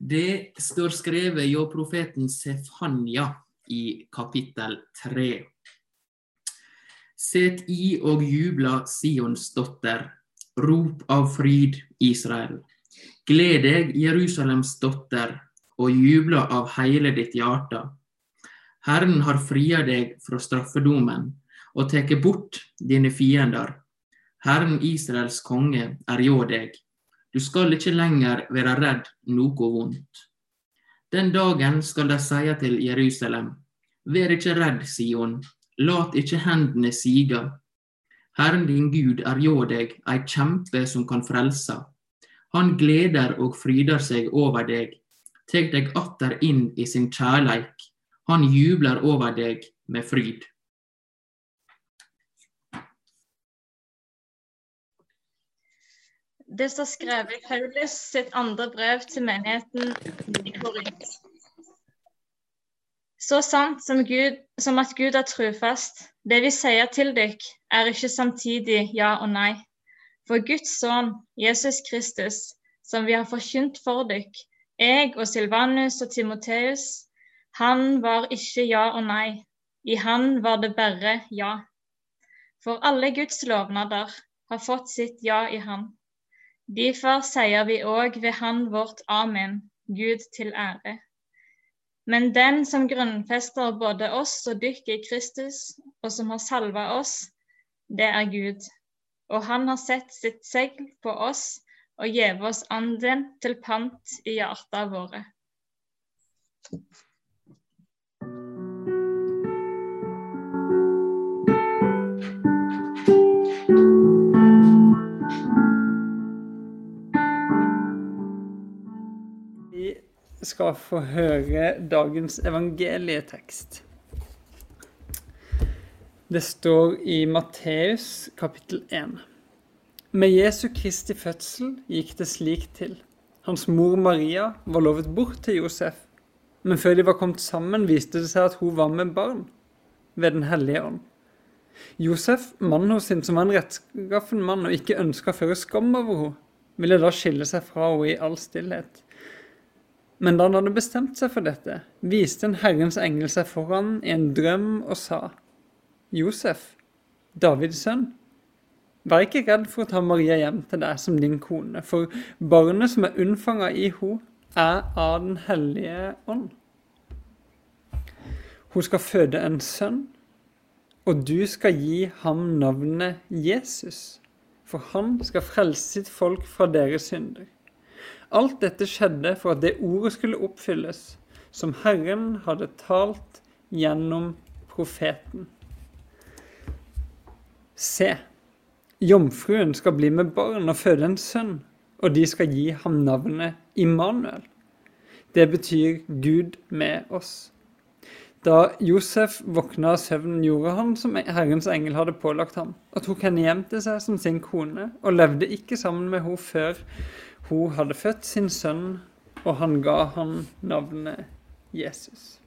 Det står skrevet hjå profeten Sefanya i kapittel 3. Set i og jubla Sions dotter, rop av fryd, Israel. Gled deg, Jerusalems dotter, og jubla av hele ditt hjerte. Herren har fria deg fra straffedomen og tatt bort dine fiender. Herren Israels konge er hjå deg. Du skal ikke lenger være redd noe vondt. Den dagen skal de si til Jerusalem, vær ikke redd, Sion, lat ikke hendene sige. Herren din Gud er hjå deg, ei kjempe som kan frelse. Han gleder og fryder seg over deg, tek deg atter inn i sin kjærleik. Han jubler over deg med fryd. Det står skrevet i Paulus sitt andre brev til menigheten i Korint. Så sant som, Gud, som at Gud er trufast, det vi sier til dykk, er ikke samtidig ja og nei. For Guds sønn, Jesus Kristus, som vi har forkynt for dykk, jeg og Silvanus og Timoteus, han var ikke ja og nei. I han var det bare ja. For alle Guds lovnader har fått sitt ja i han. Derfor sier vi òg ved Han vårt Amen, Gud til ære. Men den som grunnfester både oss og dykk i Kristus, og som har salva oss, det er Gud. Og han har sett sitt segl på oss og gjeve oss anden til pant i hjarta våre. Skal få høre dagens evangelietekst. Det står i Matteus kapittel 1. Med Jesu Kristi fødsel gikk det slik til. Hans mor Maria var lovet bort til Josef, men før de var kommet sammen, viste det seg at hun var med barn ved Den hellige ånd. Josef, mannen hos sin, som var en rettskaffen mann og ikke ønska å føre skam over henne, ville da skille seg fra henne i all stillhet. Men da han hadde bestemt seg for dette, viste en Herrens engel seg foran i en drøm og sa, Josef, Davids sønn, vær ikke redd for å ta Maria hjem til deg som din kone, for barnet som er unnfanga i henne, er av Den hellige ånd. Hun skal føde en sønn, og du skal gi ham navnet Jesus, for han skal frelse sitt folk fra deres synder. Alt dette skjedde for at det ordet skulle oppfylles, som Herren hadde talt gjennom profeten. Se, jomfruen skal bli med barn og føde en sønn, og de skal gi ham navnet Immanuel. Det betyr Gud med oss. Da Josef våkna av søvnen, gjorde han som Herrens engel hadde pålagt ham, og tok henne hjem til seg som sin kone, og levde ikke sammen med henne før hun hadde født sin sønn, og han ga ham navnet Jesus.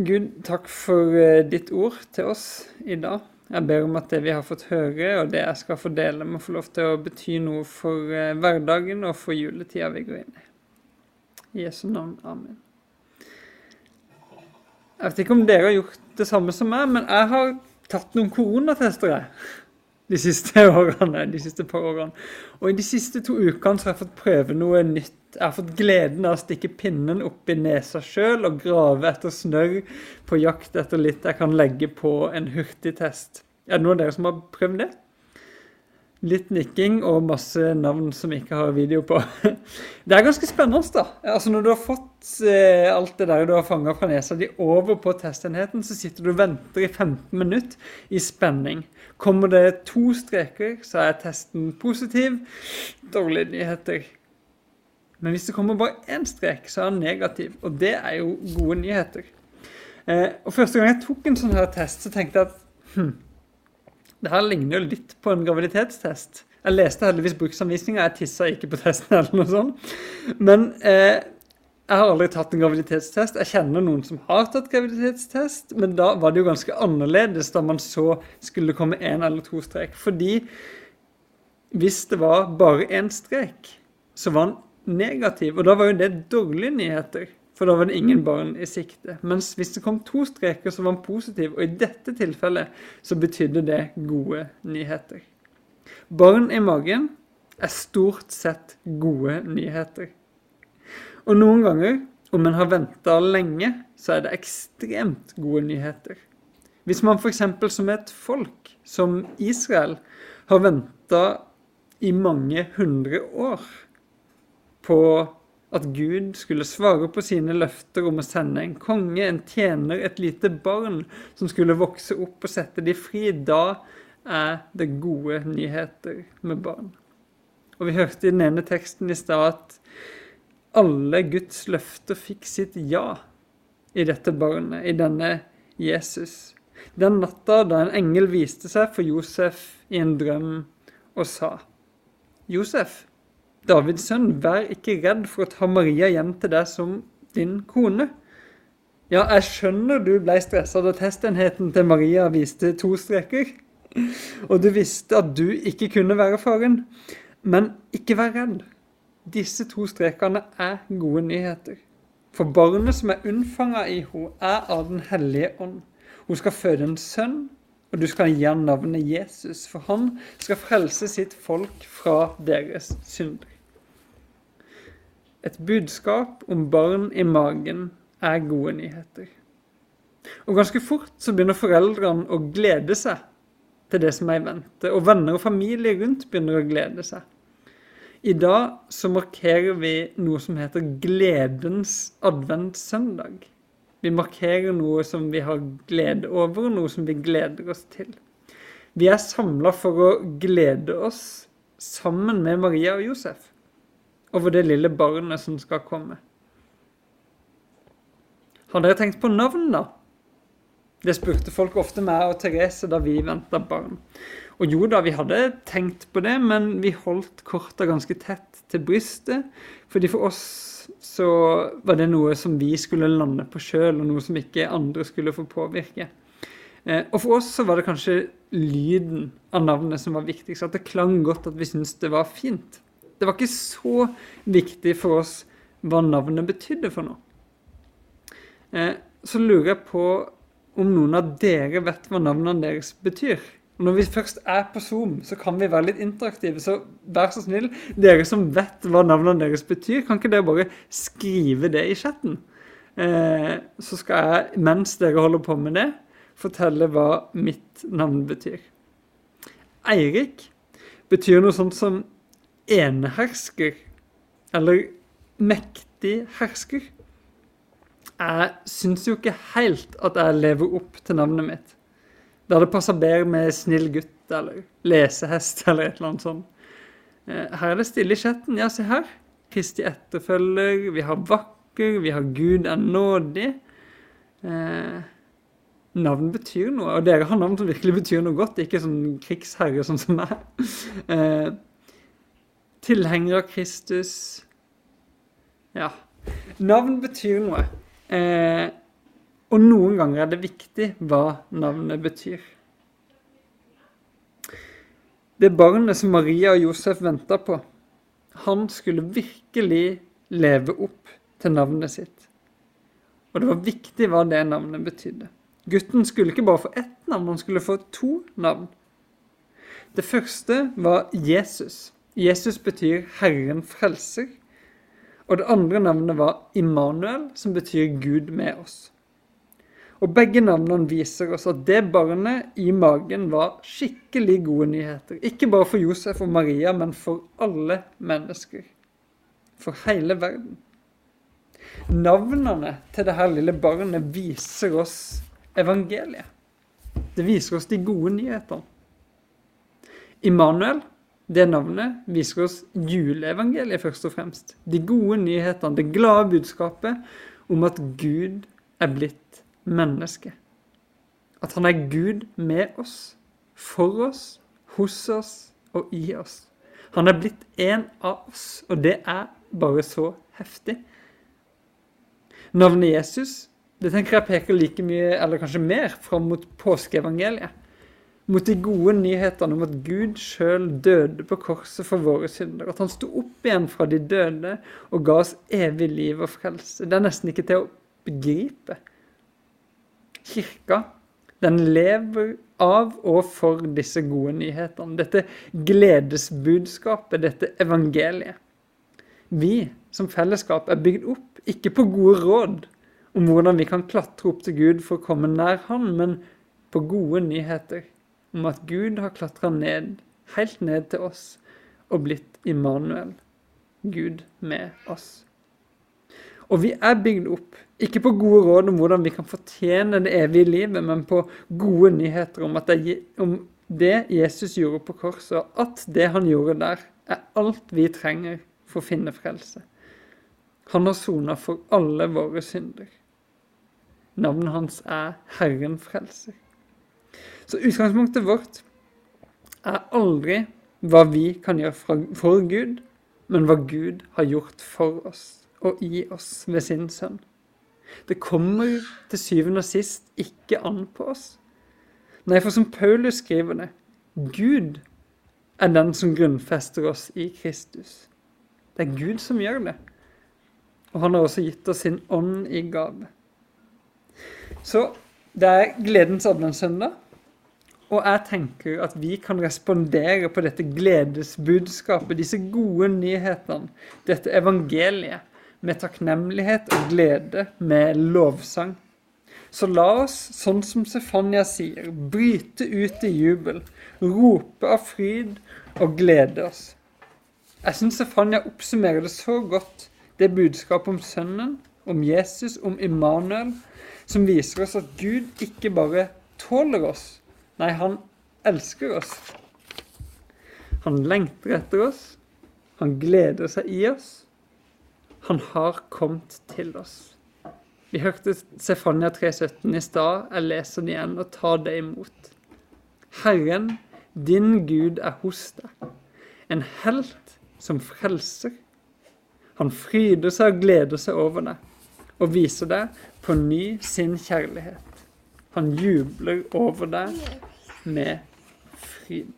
Gud, takk for eh, ditt ord til oss i dag. Jeg ber om at det vi har fått høre, og det jeg skal få dele, må få lov til å bety noe for eh, hverdagen og for juletida vi går inn i. I Jesu navn. Amen. Jeg vet ikke om dere har gjort det samme som meg, men jeg har tatt noen koronatester. jeg de siste årene, de siste par årene. Og i de siste to ukene så har jeg fått prøve noe nytt. Jeg har fått gleden av å stikke pinnen opp i nesa sjøl og grave etter snørr på jakt etter litt jeg kan legge på en hurtigtest. Er det noen av dere som har prøvd det? Litt nikking og masse navn som ikke har video på. Det er ganske spennende, da. Altså Når du har fått eh, alt det der du har fanga fra nesa di over på testenheten, så sitter du og venter i 15 minutter i spenning. Kommer det to streker, så er testen positiv. Dårlige nyheter. Men hvis det kommer bare én strek, så er den negativ. Og det er jo gode nyheter. Eh, og Første gang jeg tok en sånn her test, så tenkte jeg at hm, det her ligner jo litt på en graviditetstest. Jeg leste heldigvis bruksanvisninga, jeg tissa ikke på testen eller noe sånt. Men eh, jeg har aldri tatt en graviditetstest. Jeg kjenner noen som har tatt graviditetstest, men da var det jo ganske annerledes da man så skulle komme én eller to strek. Fordi hvis det var bare én strek, så var den negativ. Og da var jo det dårlige nyheter, for da var det ingen barn i sikte. Mens hvis det kom to streker, så var han positiv, og i dette tilfellet så betydde det gode nyheter. Barn i magen er stort sett gode nyheter. Og noen ganger, om en har venta lenge, så er det ekstremt gode nyheter. Hvis man f.eks. som et folk, som Israel, har venta i mange hundre år på at Gud skulle svare på sine løfter om å sende en konge, en tjener, et lite barn som skulle vokse opp og sette de fri. Da er det gode nyheter med barn. Og vi hørte i den ene teksten i stad at alle Guds løfter fikk sitt ja i dette barnet, i denne Jesus. Den natta da en engel viste seg for Josef i en drøm og sa Josef, Davids sønn, vær ikke redd for å ta Maria hjem til deg som din kone. Ja, jeg skjønner du blei stressa da testenheten til Maria viste to streker. Og du visste at du ikke kunne være faren. Men ikke vær redd. Disse to strekene er gode nyheter. For barnet som er unnfanga i henne, er av Den hellige ånd. Hun skal føde en sønn, og du skal navnet Jesus, for han skal frelse sitt folk fra deres synder. Et budskap om barn i magen er gode nyheter. Og ganske fort så begynner foreldrene å glede seg til det som er i vente, og venner og familie rundt begynner å glede seg. I dag så markerer vi noe som heter Gledens adventssøndag. Vi markerer noe som vi har glede over, noe som vi gleder oss til. Vi er samla for å glede oss sammen med Maria og Josef over det lille barnet som skal komme. Har dere tenkt på navn, da? Det spurte folk ofte meg og Therese da vi venta barn. Og jo da, vi hadde tenkt på det, men vi holdt korta ganske tett til brystet. Fordi for oss så var det noe som vi skulle lande på sjøl, og noe som ikke andre skulle få påvirke. Eh, og for oss så var det kanskje lyden av navnet som var viktigst. At det klang godt, at vi syntes det var fint. Det var ikke så viktig for oss hva navnet betydde for noe. Eh, så lurer jeg på om noen av dere vet hva navnene deres betyr. Når vi først er på Zoom, så kan vi være litt interaktive. Så vær så snill, dere som vet hva navnene deres betyr, kan ikke dere bare skrive det i chatten? Eh, så skal jeg, mens dere holder på med det, fortelle hva mitt navn betyr. Eirik betyr noe sånt som enehersker, eller mektig hersker. Jeg syns jo ikke helt at jeg lever opp til navnet mitt. Da Det passer bedre med snill gutt eller lesehest eller et eller annet sånt. Eh, her er det stille i chatten. Ja, se her. Kristi etterfølger, vi har vakker, vi har Gud er nådig. Eh, navn betyr noe, og dere har navn som virkelig betyr noe godt, ikke sånn krigsherre sånn som meg. Eh, tilhenger av Kristus. Ja. Navn betyr noe. Eh, og noen ganger er det viktig hva navnet betyr. Det barnet som Maria og Josef venta på, han skulle virkelig leve opp til navnet sitt. Og det var viktig hva det navnet betydde. Gutten skulle ikke bare få ett navn, han skulle få to navn. Det første var Jesus. Jesus betyr 'Herren frelser'. Og det andre navnet var Immanuel, som betyr 'Gud med oss'. Og begge navnene viser oss at det barnet i magen var skikkelig gode nyheter. Ikke bare for Josef og Maria, men for alle mennesker. For hele verden. Navnene til dette lille barnet viser oss evangeliet. Det viser oss de gode nyhetene. Immanuel, det navnet, viser oss juleevangeliet først og fremst. De gode nyhetene, det glade budskapet om at Gud er blitt menneske. At han er Gud med oss, for oss, hos oss og i oss. Han er blitt en av oss, og det er bare så heftig. Navnet Jesus det tenker jeg peker like mye, eller kanskje mer, fram mot påskeevangeliet. Mot de gode nyhetene om at Gud sjøl døde på korset for våre synder. At han sto opp igjen fra de døde og ga oss evig liv og frelse. Det er nesten ikke til å begripe. Kirka, den lever av og for disse gode nyhetene. Dette gledesbudskapet, dette evangeliet. Vi som fellesskap er bygd opp ikke på gode råd om hvordan vi kan klatre opp til Gud for å komme nær Han, men på gode nyheter om at Gud har klatra ned, helt ned til oss, og blitt Immanuel, Gud med oss. Og vi er bygd opp, ikke på gode råd om hvordan vi kan fortjene det evige livet, men på gode nyheter om, det, om det Jesus gjorde på korset, og at det han gjorde der, er alt vi trenger for å finne frelse. Han har sona for alle våre synder. Navnet hans er Herren frelser. Så utgangspunktet vårt er aldri hva vi kan gjøre for Gud, men hva Gud har gjort for oss og i oss ved sin sønn. Det kommer til syvende og sist ikke an på oss. Nei, for som Paulus skriver det, Gud er den som grunnfester oss i Kristus. Det er Gud som gjør det. Og han har også gitt oss sin ånd i gave. Så det er gledens adventssøndag. Og jeg tenker at vi kan respondere på dette gledesbudskapet, disse gode nyhetene, dette evangeliet, med takknemlighet og glede, med lovsang. Så la oss, sånn som Stefania sier, bryte ut i jubel, rope av fryd og glede oss. Jeg syns Stefania oppsummerer det så godt, det budskapet om Sønnen, om Jesus, om Immanuel, som viser oss at Gud ikke bare tåler oss, nei, han elsker oss. Han lengter etter oss, han gleder seg i oss. Han har kommet til oss. Vi hørte Sefania 3,17 i stad. Jeg leser den igjen og tar det imot. Herren, din Gud, er hos deg. En helt som frelser. Han fryder seg og gleder seg over deg og viser deg på ny sin kjærlighet. Han jubler over deg med fryd.